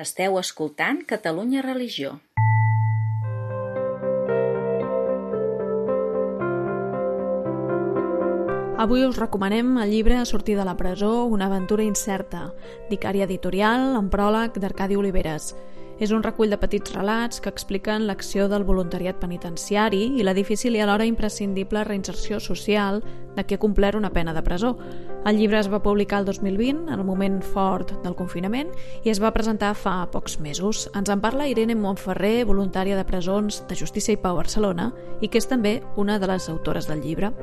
Esteu escoltant Catalunya Religió. Avui us recomanem el llibre Sortir de la presó, una aventura incerta, d'Icària Editorial, en pròleg d'Arcadi Oliveres. És un recull de petits relats que expliquen l'acció del voluntariat penitenciari i la difícil i alhora imprescindible reinserció social de qui ha complert una pena de presó. El llibre es va publicar el 2020, en el moment fort del confinament, i es va presentar fa pocs mesos. Ens en parla Irene Montferrer, voluntària de presons de Justícia i Pau Barcelona, i que és també una de les autores del llibre.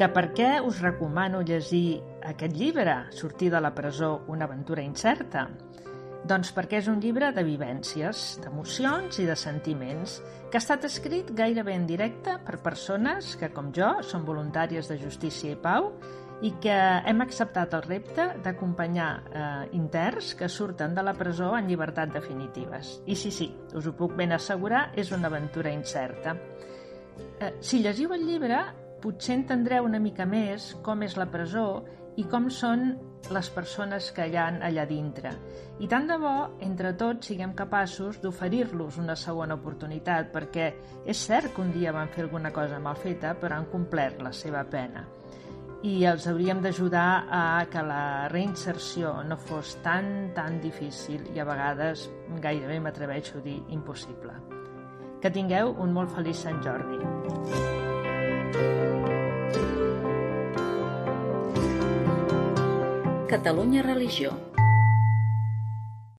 Que per què us recomano llegir aquest llibre, Sortir de la presó, una aventura incerta? Doncs perquè és un llibre de vivències, d'emocions i de sentiments, que ha estat escrit gairebé en directe per persones que, com jo, són voluntàries de Justícia i Pau i que hem acceptat el repte d'acompanyar eh, interns que surten de la presó en llibertat definitives. I sí, sí, us ho puc ben assegurar, és una aventura incerta. Eh, si llegiu el llibre, potser entendreu una mica més com és la presó i com són les persones que hi ha allà dintre. I tant de bo, entre tots, siguem capaços d'oferir-los una segona oportunitat, perquè és cert que un dia van fer alguna cosa mal feta, però han complert la seva pena. I els hauríem d'ajudar a que la reinserció no fos tan, tan difícil i a vegades gairebé m'atreveixo a dir impossible. Que tingueu un molt feliç Sant Jordi. Catalunya Religió.